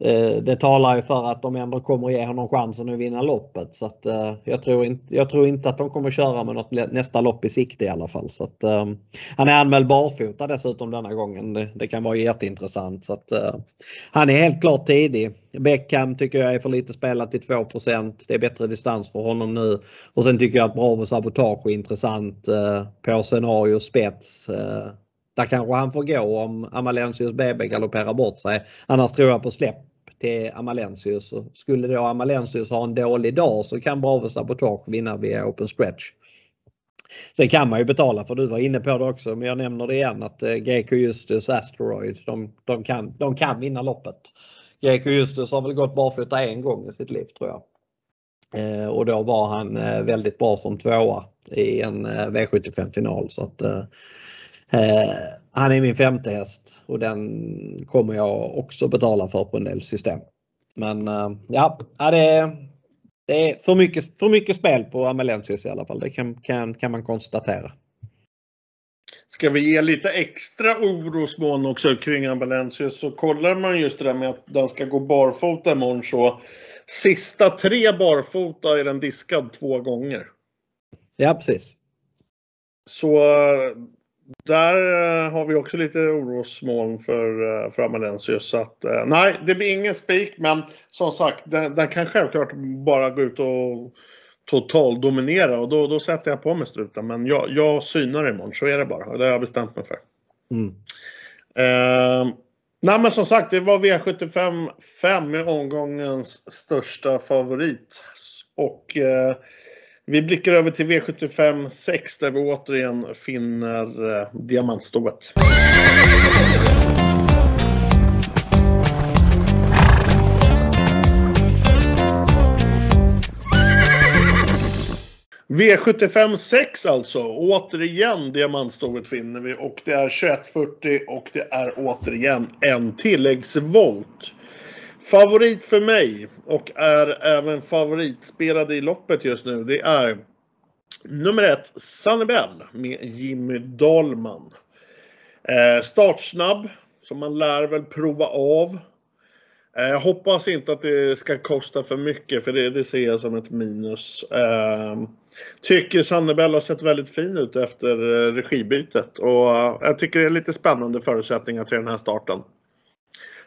Eh, det talar ju för att de ändå kommer ge honom chansen att vinna loppet. Så att, eh, jag, tror inte, jag tror inte att de kommer köra med något nästa lopp i sikte i alla fall. Så att, han är anmäld barfota dessutom denna gången. Det, det kan vara jätteintressant. Så att, han är helt klart tidig. Beckham tycker jag är för lite spelat till 2% Det är bättre distans för honom nu. Och sen tycker jag att Bravo Sabotage är intressant på scenario spets. Där kanske han får gå om Amalensius BB galopperar bort sig. Annars tror jag på släpp till Amalensius. Skulle då Amalensius ha en dålig dag så kan Bravo Sabotage vinna via open stretch. Sen kan man ju betala för du var inne på det också men jag nämner det igen att eh, GK Justus Asteroid de, de, kan, de kan vinna loppet. GK Justus har väl gått barfota en gång i sitt liv tror jag. Eh, och då var han eh, väldigt bra som tvåa i en V75 final så att Eh, han är min femte häst och den kommer jag också betala för på en del system. Men eh, ja, det är, det är för, mycket, för mycket spel på Amelensius i alla fall. Det kan, kan, kan man konstatera. Ska vi ge lite extra orosmoln också kring Amelensius så kollar man just det där med att den ska gå barfota imorgon så sista tre barfota är den diskad två gånger. Ja precis. Så där uh, har vi också lite orosmoln för, för Amalensius. Så att, uh, nej, det blir ingen spik, men som sagt, den, den, kan självklart bara gå ut och totaldominera och då, då sätter jag på mig struten. Men jag, jag synar imorgon, så är det bara. Det har jag bestämt mig för. Mm. Uh, nej, men som sagt, det var V75 5 i omgångens största favorit. Och vi blickar över till V75 6 där vi återigen finner eh, diamantstoet. V75 6 alltså. Återigen diamantstoget finner vi och det är 2140 och det är återigen en tilläggsvolt. Favorit för mig och är även favoritspelad i loppet just nu. Det är nummer ett Sannebell med Jimmy Dahlman. Eh, startsnabb, som man lär väl prova av. Eh, jag hoppas inte att det ska kosta för mycket för det, det ser jag som ett minus. Eh, tycker Sannebell har sett väldigt fin ut efter eh, regibytet och eh, jag tycker det är lite spännande förutsättningar till den här starten.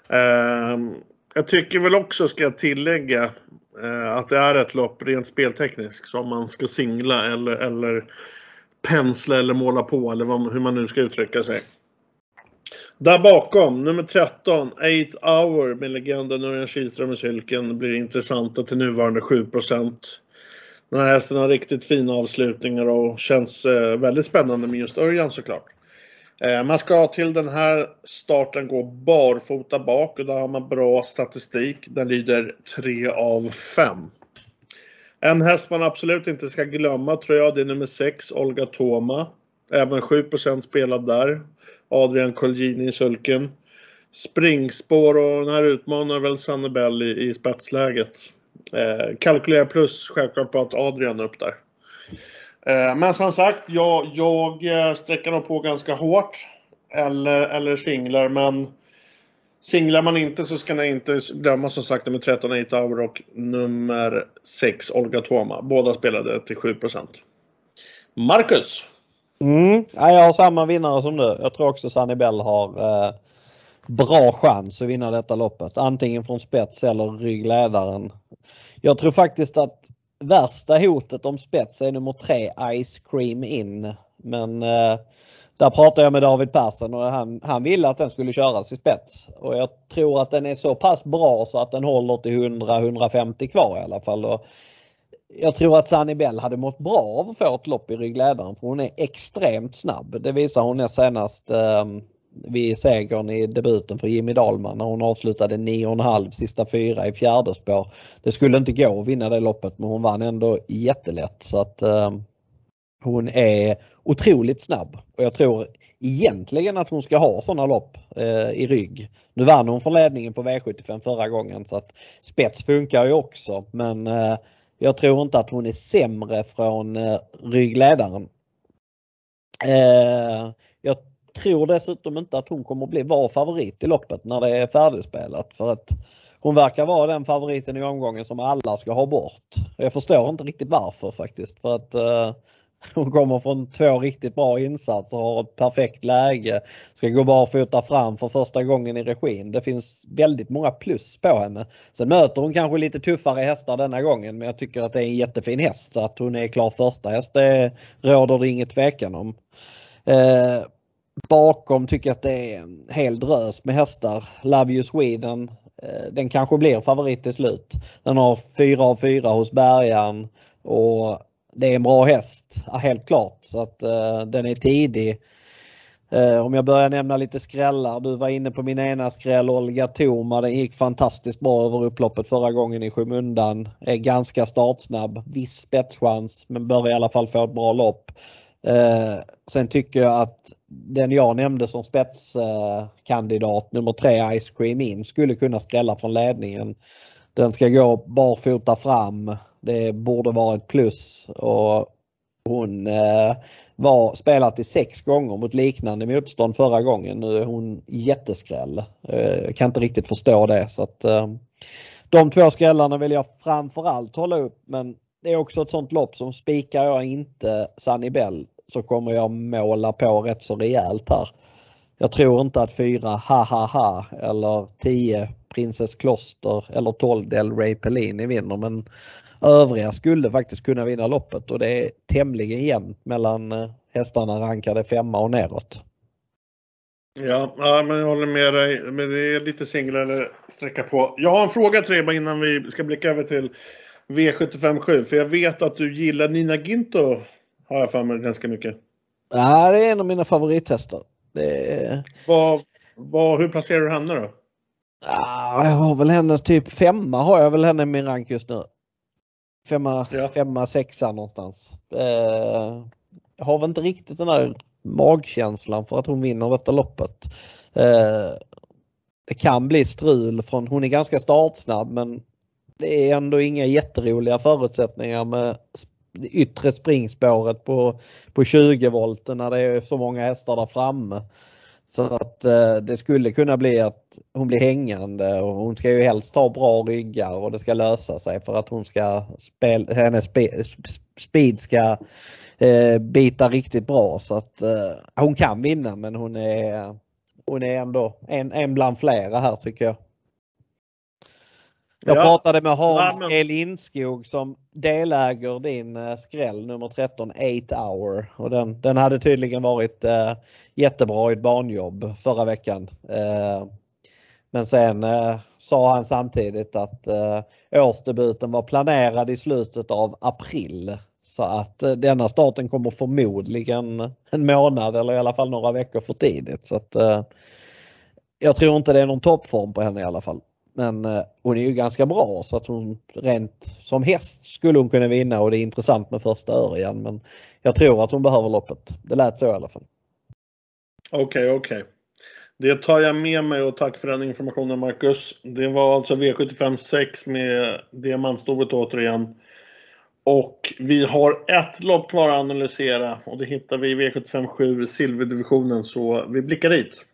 Eh, jag tycker väl också, ska jag tillägga, eh, att det är ett lopp rent speltekniskt som man ska singla eller, eller pensla eller måla på eller vad, hur man nu ska uttrycka sig. Där bakom, nummer 13, 8 Hour med legenden Örjan Kihlström i sylken blir intressanta till nuvarande 7% Den här hästen har riktigt fina avslutningar och känns eh, väldigt spännande med just Örjan såklart. Eh, man ska till den här starten gå barfota bak och där har man bra statistik. Den lyder 3 av 5. En häst man absolut inte ska glömma tror jag, det är nummer 6, Olga Toma. Även 7% spelad där. Adrian Colgjini i sulken. Springspår och den här utmanar väl Sannebell i, i spetsläget. Eh, kalkylera plus självklart på att Adrian är upp där. Eh, men som sagt, jag, jag eh, sträcker nog på ganska hårt. Eller, eller singlar, men singlar man inte så ska ni inte glömma som sagt nummer 13 8 Hour och nummer 6 Olga Toma. Båda spelade till 7% Marcus! Mm, ja, jag har samma vinnare som du. Jag tror också Sunny Bell har eh, bra chans att vinna detta loppet. Antingen från spets eller ryggledaren. Jag tror faktiskt att värsta hotet om spets är nummer tre Ice Cream In. Men eh, där pratade jag med David Persson och han, han ville att den skulle köras i spets. Och jag tror att den är så pass bra så att den håller till 100-150 kvar i alla fall. Och jag tror att Sunny Bell hade mått bra av att få ett lopp i ryggledaren för hon är extremt snabb. Det visar hon senast eh, vid segern i debuten för Jimmy Dahlman när hon avslutade 9,5 sista fyra i fjärde spår. Det skulle inte gå att vinna det loppet men hon vann ändå jättelätt så att eh, hon är otroligt snabb och jag tror egentligen att hon ska ha sådana lopp eh, i rygg. Nu vann hon från ledningen på V75 förra gången så att spets funkar ju också men eh, jag tror inte att hon är sämre från eh, ryggledaren. Eh, tror dessutom inte att hon kommer bli vår favorit i loppet när det är färdigspelat för att hon verkar vara den favoriten i omgången som alla ska ha bort. Jag förstår inte riktigt varför faktiskt för att eh, <laughs> hon kommer från två riktigt bra insatser, har ett perfekt läge, ska gå barfota fram för första gången i regin. Det finns väldigt många plus på henne. Sen möter hon kanske lite tuffare hästar denna gången men jag tycker att det är en jättefin häst så att hon är klar första häst det råder det inget tvekan om. Eh, bakom tycker jag att det är en hel drös med hästar. Love You Sweden, eh, den kanske blir favorit till slut. Den har 4 av 4 hos bärgaren och det är en bra häst, helt klart. Så att uh, den är tidig. Uh, om jag börjar nämna lite skrällar. Du var inne på min ena skräll, Olga Toma. Den gick fantastiskt bra över upploppet förra gången i skymundan. Är ganska startsnabb. Viss spetschans men bör i alla fall få ett bra lopp. Uh, sen tycker jag att den jag nämnde som spetskandidat, eh, nummer tre Ice Cream In, skulle kunna skrälla från ledningen. Den ska gå barfota fram. Det borde vara ett plus och hon eh, var spelat i sex gånger mot liknande motstånd förra gången. Nu är hon jätteskräll. Eh, kan inte riktigt förstå det så att eh, de två skrällarna vill jag framförallt hålla upp men det är också ett sånt lopp som spikar jag inte Sunny Bell så kommer jag måla på rätt så rejält här. Jag tror inte att fyra ha ha ha eller 10 Princess Kloster eller 12 Del Ray Pellini vinner men övriga skulle faktiskt kunna vinna loppet och det är tämligen jämnt mellan eh, hästarna rankade femma och neråt. Ja, ja, men jag håller med dig. Men det är lite singlar eller sträcka på. Jag har en fråga till dig innan vi ska blicka över till V75 För jag vet att du gillar Nina Ginto. Har jag för mig ganska mycket. Ja, det är en av mina favorithästar. Det är... vad, vad, hur placerar du henne då? Ja, jag har väl hennes typ femma har jag väl henne i min rank just nu. Femma, ja. femma sexa någonstans. Eh, jag har väl inte riktigt den där magkänslan för att hon vinner detta loppet. Eh, det kan bli strul från, hon är ganska startsnabb men det är ändå inga jätteroliga förutsättningar med yttre springspåret på, på 20 volt när det är så många hästar där framme. Så att eh, det skulle kunna bli att hon blir hängande och hon ska ju helst ha bra ryggar och det ska lösa sig för att hon ska spela, hennes spe, speed ska eh, bita riktigt bra så att eh, hon kan vinna men hon är, hon är ändå en, en bland flera här tycker jag. Jag ja. pratade med Hans ja, men... Lindskog som deläger din eh, skräll nummer 13 8 hour och den, den hade tydligen varit eh, jättebra i ett barnjobb förra veckan. Eh, men sen eh, sa han samtidigt att eh, årsdebuten var planerad i slutet av april. Så att eh, denna starten kommer förmodligen en månad eller i alla fall några veckor för tidigt. Så att, eh, jag tror inte det är någon toppform på henne i alla fall. Men eh, hon är ju ganska bra så att hon rent som häst skulle hon kunna vinna och det är intressant med första Örjan. Men jag tror att hon behöver loppet. Det lät så i alla fall. Okej, okay, okej. Okay. Det tar jag med mig och tack för den informationen Marcus. Det var alltså V75 6 med diamantstovet återigen. Och vi har ett lopp kvar att analysera och det hittar vi i V75 7 silverdivisionen så vi blickar dit.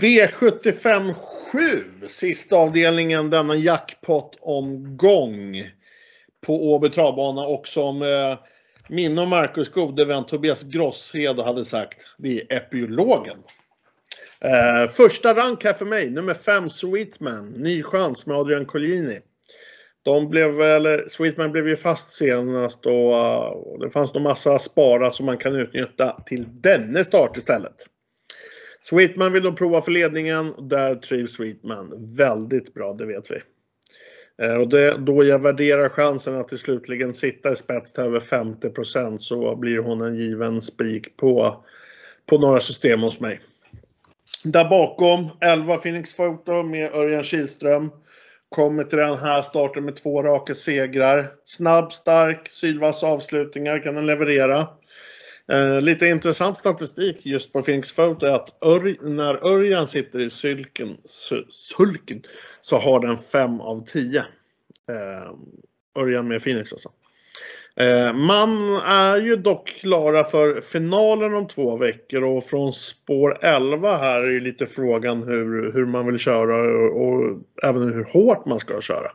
V75 7, sista avdelningen denna jackpot-omgång på Åby travbana och som eh, min och Marcus gode vän Tobias Grosshed hade sagt, det är epilogen. Eh, första rank här för mig, nummer 5 Sweetman, ny chans med Adrian Collini. De blev, eller Sweetman blev ju fast senast och, eh, och det fanns nog massa spara som man kan utnyttja till denne start istället. Sweetman vill de prova för ledningen. Där trivs Sweetman väldigt bra, det vet vi. Eh, och det, då jag värderar chansen att till slutligen sitta i spets till över 50% så blir hon en given spik på, på några system hos mig. Där bakom 11 Phoenix Photo med Örjan Kihlström. Kommer till den här starten med två raka segrar. Snabb, stark, sylvass avslutningar kan den leverera. Eh, lite intressant statistik just på Phoenix Photo är att Ör, när Örjan sitter i sylken, sulken så har den 5 av 10. Eh, Örjan med Phoenix alltså. Eh, man är ju dock klara för finalen om två veckor och från spår 11 här är ju lite frågan hur, hur man vill köra och, och även hur hårt man ska köra.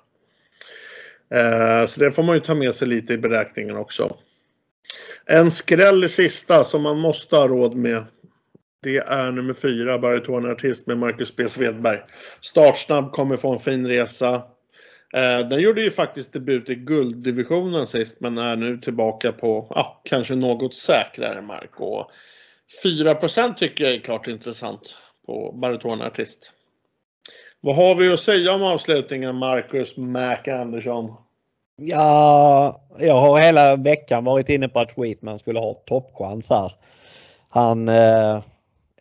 Eh, så det får man ju ta med sig lite i beräkningen också. En skräll i sista som man måste ha råd med. Det är nummer fyra, baritonartist med Marcus B. Svedberg. Startsnabb, kommer få en fin resa. Eh, den gjorde ju faktiskt debut i gulddivisionen sist men är nu tillbaka på ah, kanske något säkrare mark. Och 4 tycker jag är klart intressant på baritonartist. Vad har vi att säga om avslutningen Marcus Mac Andersson? Ja, jag har hela veckan varit inne på att Sweetman skulle ha toppchans här. Han, eh,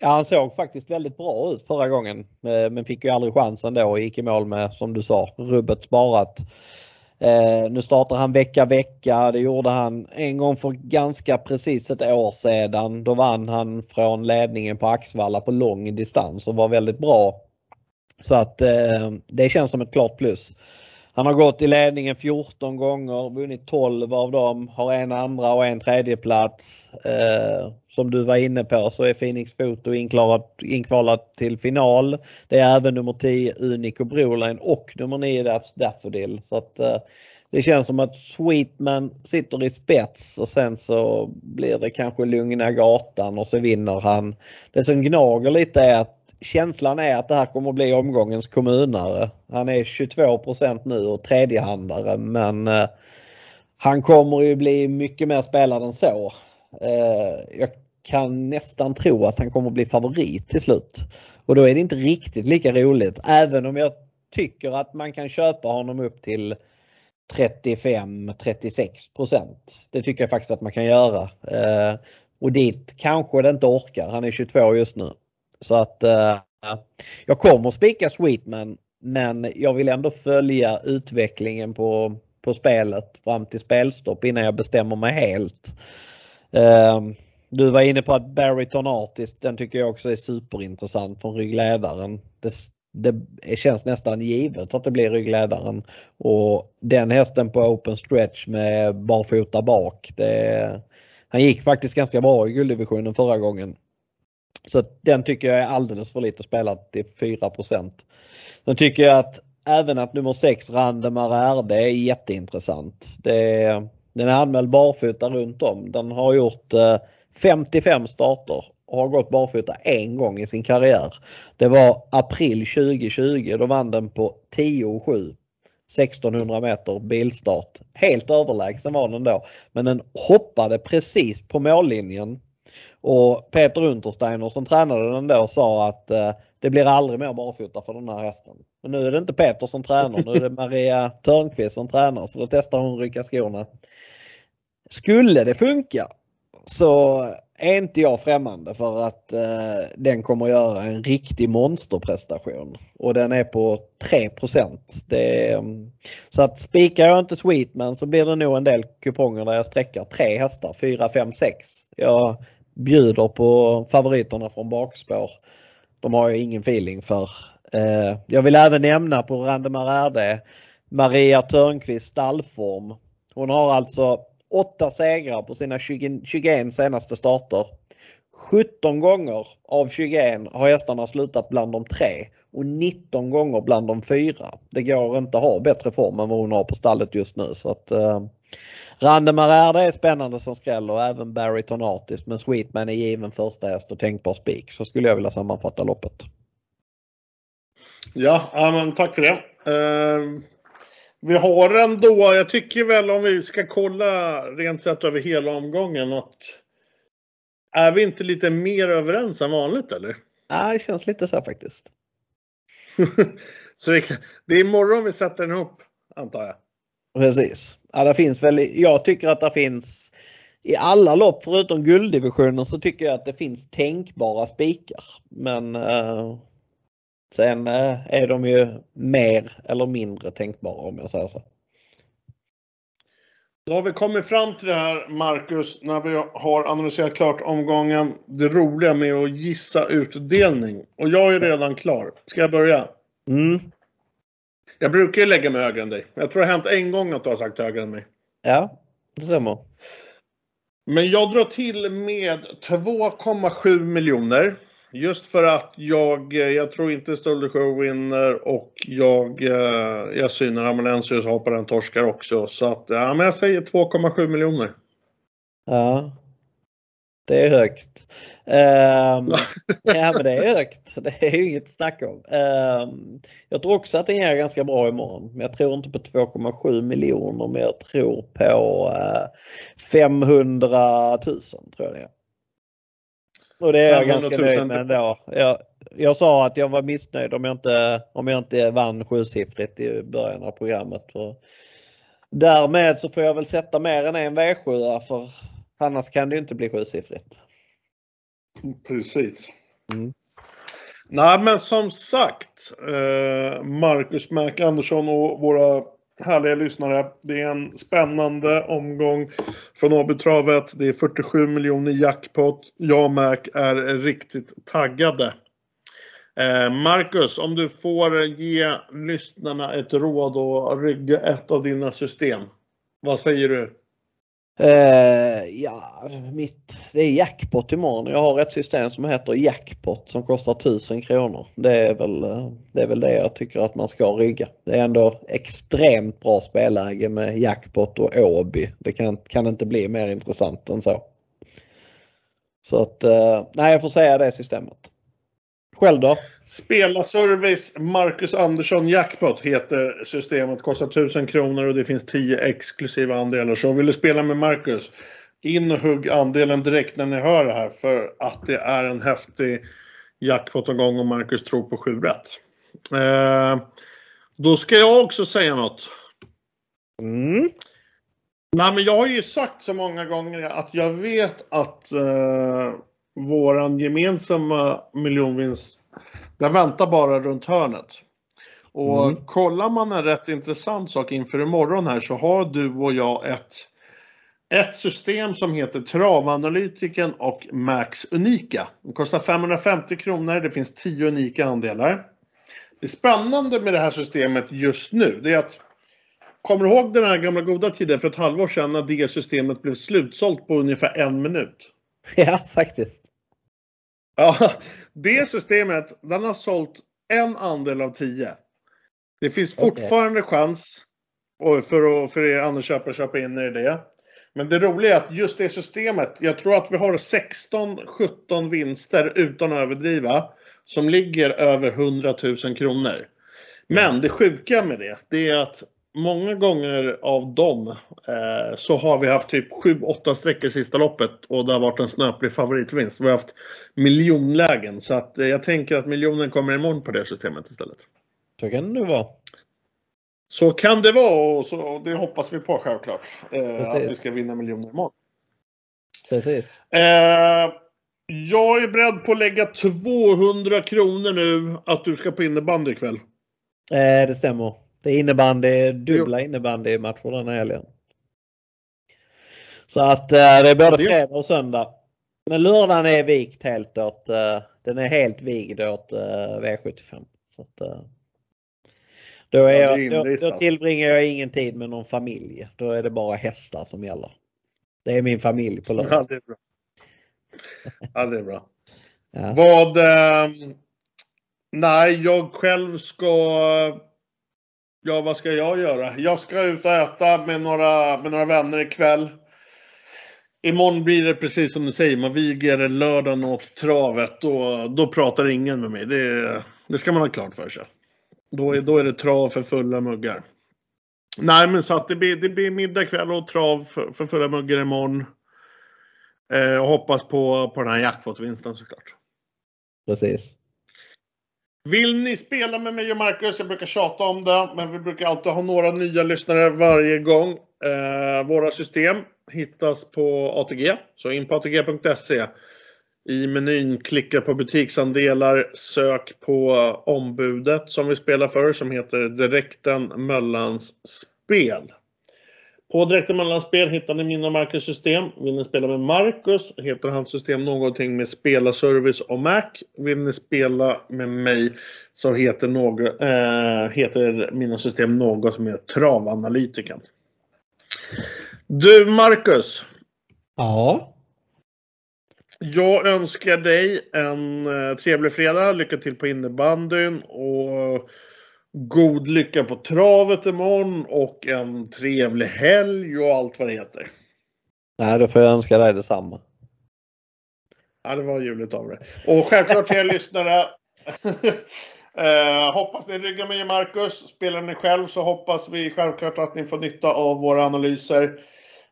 ja, han såg faktiskt väldigt bra ut förra gången eh, men fick ju aldrig chansen då och gick i mål med, som du sa, rubbet sparat. Eh, nu startar han vecka vecka. Det gjorde han en gång för ganska precis ett år sedan. Då vann han från ledningen på Axvalla på lång distans och var väldigt bra. Så att eh, det känns som ett klart plus. Han har gått i ledningen 14 gånger, vunnit 12 av dem, har en andra och en tredje plats. Eh, som du var inne på så är Phoenix Foto inkvalat till final. Det är även nummer 10 Unico Broline och nummer 9 Daffodil. Så att, eh, det känns som att Sweetman sitter i spets och sen så blir det kanske lugna gatan och så vinner han. Det som gnager lite är att känslan är att det här kommer att bli omgångens kommunare. Han är 22% nu och tredjehandare men eh, han kommer ju bli mycket mer spelad än så. Eh, jag kan nästan tro att han kommer bli favorit till slut. Och då är det inte riktigt lika roligt. Även om jag tycker att man kan köpa honom upp till 35-36 procent. Det tycker jag faktiskt att man kan göra. Eh, och dit kanske det inte orkar. Han är 22 just nu. Så att eh, jag kommer spika Sweetman men jag vill ändå följa utvecklingen på, på spelet fram till spelstopp innan jag bestämmer mig helt. Eh, du var inne på att Barryton Artist, den tycker jag också är superintressant från ryggledaren. Det, det känns nästan givet att det blir ryggledaren. Och den hästen på open stretch med barfota bak. Det, han gick faktiskt ganska bra i gulddivisionen förra gången. Så den tycker jag är alldeles för lite spelat till 4% Sen tycker jag att även att nummer 6 Randemar RD är jätteintressant. Det, den är anmäld barfota runt om. Den har gjort eh, 55 starter och har gått barfota en gång i sin karriär. Det var april 2020. Då vann den på 10,7 1600 meter bilstart. Helt överlägsen var den då. Men den hoppade precis på mållinjen. Och Peter Untersteiner som tränade den då sa att eh, det blir aldrig mer barfota för den här hästen. Men nu är det inte Peter som tränar, nu är det Maria Törnqvist som tränar så då testar hon rycka skorna. Skulle det funka så är inte jag främmande för att eh, den kommer göra en riktig monsterprestation. Och den är på 3 det är, mm, Så att spikar jag inte Sweetman så blir det nog en del kuponger där jag sträcker tre hästar, 4, 5, 6. Jag bjuder på favoriterna från bakspår. De har jag ingen feeling för. Eh, jag vill även nämna på Randemar RD Maria Törnqvist stallform. Hon har alltså åtta segrar på sina 20, 21 senaste starter. 17 gånger av 21 har hästarna slutat bland de tre och 19 gånger bland de fyra. Det går inte att ha bättre form än vad hon har på stallet just nu. Så att, eh, Randemar är spännande som skräll och även Barry Tonatis men Sweetman är given första häst och tänkbar spik. Så skulle jag vilja sammanfatta loppet. Ja, men tack för det. Eh, vi har ändå, jag tycker väl om vi ska kolla rent sett över hela omgången att är vi inte lite mer överens än vanligt eller? Ja, det känns lite så faktiskt. <laughs> så det, det är imorgon vi sätter den ihop antar jag? Precis. Ja, det finns väl, jag tycker att det finns i alla lopp förutom gulddivisionen så tycker jag att det finns tänkbara spikar. Men eh, sen eh, är de ju mer eller mindre tänkbara om jag säger så. Då har vi kommit fram till det här Marcus när vi har analyserat klart omgången. Det roliga med att gissa utdelning. Och jag är redan klar. Ska jag börja? Mm. Jag brukar ju lägga mig högre än dig. Jag tror det har hänt en gång att du har sagt högre än mig. Ja, det stämmer. Men jag drar till med 2,7 miljoner. Just för att jag, jag tror inte Show vinner och jag, eh, jag synar Amalensius har på den torskar också. Så att, ja men jag säger 2,7 miljoner. Ja. Det är högt. Um, <laughs> ja men det är högt. Det är ju inget snack om. Um, jag tror också att den är ganska bra imorgon. Men jag tror inte på 2,7 miljoner men jag tror på uh, 500 000 tror jag det är. Och det är jag ganska nöjd med ändå. Jag, jag sa att jag var missnöjd om jag inte, om jag inte vann sjusiffrigt i början av programmet. Och därmed så får jag väl sätta mer än en V7 för Annars kan det ju inte bli sjusiffrigt. Precis. Mm. Nej men som sagt, eh, Marcus Mac Andersson och våra härliga lyssnare. Det är en spännande omgång från Åbytravet. Det är 47 miljoner jackpot. Jag och Mac är riktigt taggade. Eh, Marcus, om du får ge lyssnarna ett råd och rygga ett av dina system. Vad säger du? Uh, ja, mitt, det är jackpot imorgon. Jag har ett system som heter jackpot som kostar 1000 kronor. Det är, väl, eh, det är väl det jag tycker att man ska rygga. Det är ändå extremt bra spelläge med jackpot och Åby. Det kan, kan inte bli mer intressant än så. Så att, uh, nej jag får säga det systemet. Själv då? Spelarservice Marcus Andersson Jackpot heter systemet. Kostar 1000 kronor och det finns 10 exklusiva andelar. Så vill du spela med Marcus in och hugg andelen direkt när ni hör det här för att det är en häftig jackpot gång och Marcus tror på 7 rätt. Eh, då ska jag också säga något. Mm. Nej, men jag har ju sagt så många gånger att jag vet att eh, våran gemensamma miljonvinst, den väntar bara runt hörnet. Och Mm. kollar man en rätt intressant sak inför imorgon här så har du och jag ett, ett system som heter Travanalytiken och Max Unika. Det kostar 550 kronor, det finns 10 unika andelar. Det spännande med det här systemet just nu, det är att Kommer du ihåg den här gamla goda tiden för ett halvår sedan när det systemet blev slutsålt på ungefär en minut? <laughs> Ja, faktiskt. Ja, det systemet, den har sålt en andel av tio. Det finns fortfarande chans och för, att, för er andra köpare att köpa in er i det. Men det roliga är att just det systemet, jag tror att vi har 16-17 vinster utan att överdriva, som ligger över 100 000 kronor. Men det sjuka med det, det är att många gånger av dem eh, så har vi haft typ 7-8 streck i sista loppet och det har varit en snöplig favoritvinst. Vi har haft miljonlägen så att eh, jag tänker att miljonen kommer imorgon på det systemet istället. Så kan det vara. Så kan det vara och så, det hoppas vi på självklart. Eh, att vi ska vinna miljoner imorgon. Precis. Eh, jag är beredd på att lägga 200 kronor nu att du ska på innebandy ikväll. Eh, det stämmer. Det är innebandy, dubbla innebandymatcher den helgen. Så att eh, det är både fredag och söndag. Men lördagen är vikt helt åt, eh, den är helt vigd åt eh, V75. Så att, då, är jag, då, då tillbringar jag ingen tid med någon familj. Då är det bara hästar som gäller. Det är min familj på lördag. Ja, det är bra. Ja, det är bra. Ja. Vad... Eh, nej, jag själv ska... Ja, vad ska jag göra? Jag ska ut och äta med några, med några vänner ikväll. Imorgon blir det precis som du säger, man viger lördagen åt travet. och då pratar ingen med mig. Det, det ska man ha klart för sig. Då är, då är det trav för fulla muggar. Nej, men så att det blir, det blir middag ikväll och trav för, för fulla muggar imorgon. Eh, och hoppas på, på den här jackpot-vinsten såklart. Precis. Vill ni spela med mig och Marcus? Jag brukar tjata om det, men vi brukar alltid ha några nya lyssnare varje gång. Eh, våra system hittas på ATG, så in på ATG.se. I menyn klicka på butiksandelar, sök på ombudet som vi spelar för som heter Direkten Möllans Spel. På Direkten Möllans Spel hittar ni min och Marcus system. Vill ni spela med Marcus heter hans system någonting med Spelarservice och Mac. Vill ni spela med mig så heter, några, eh, heter mina system något heter Travanalytiken. Du Marcus, Ja. jag önskar dig en eh, trevlig fredag. Lycka till på innebandyn och god lycka på travet imorgon och en trevlig helg och allt vad det heter. Nej, då får jag önska dig detsamma. Ja, det var ljuvligt av dig. Och självklart till er lyssnare. <laughs> eh, hoppas ni ryggar med Marcus. Spelar ni själv så hoppas vi självklart att ni får nytta av våra analyser.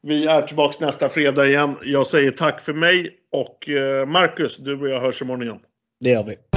Vi är tillbaks nästa fredag igen. Jag säger tack för mig och eh, Marcus, du och jag hörs imorgon igen. Det gör vi.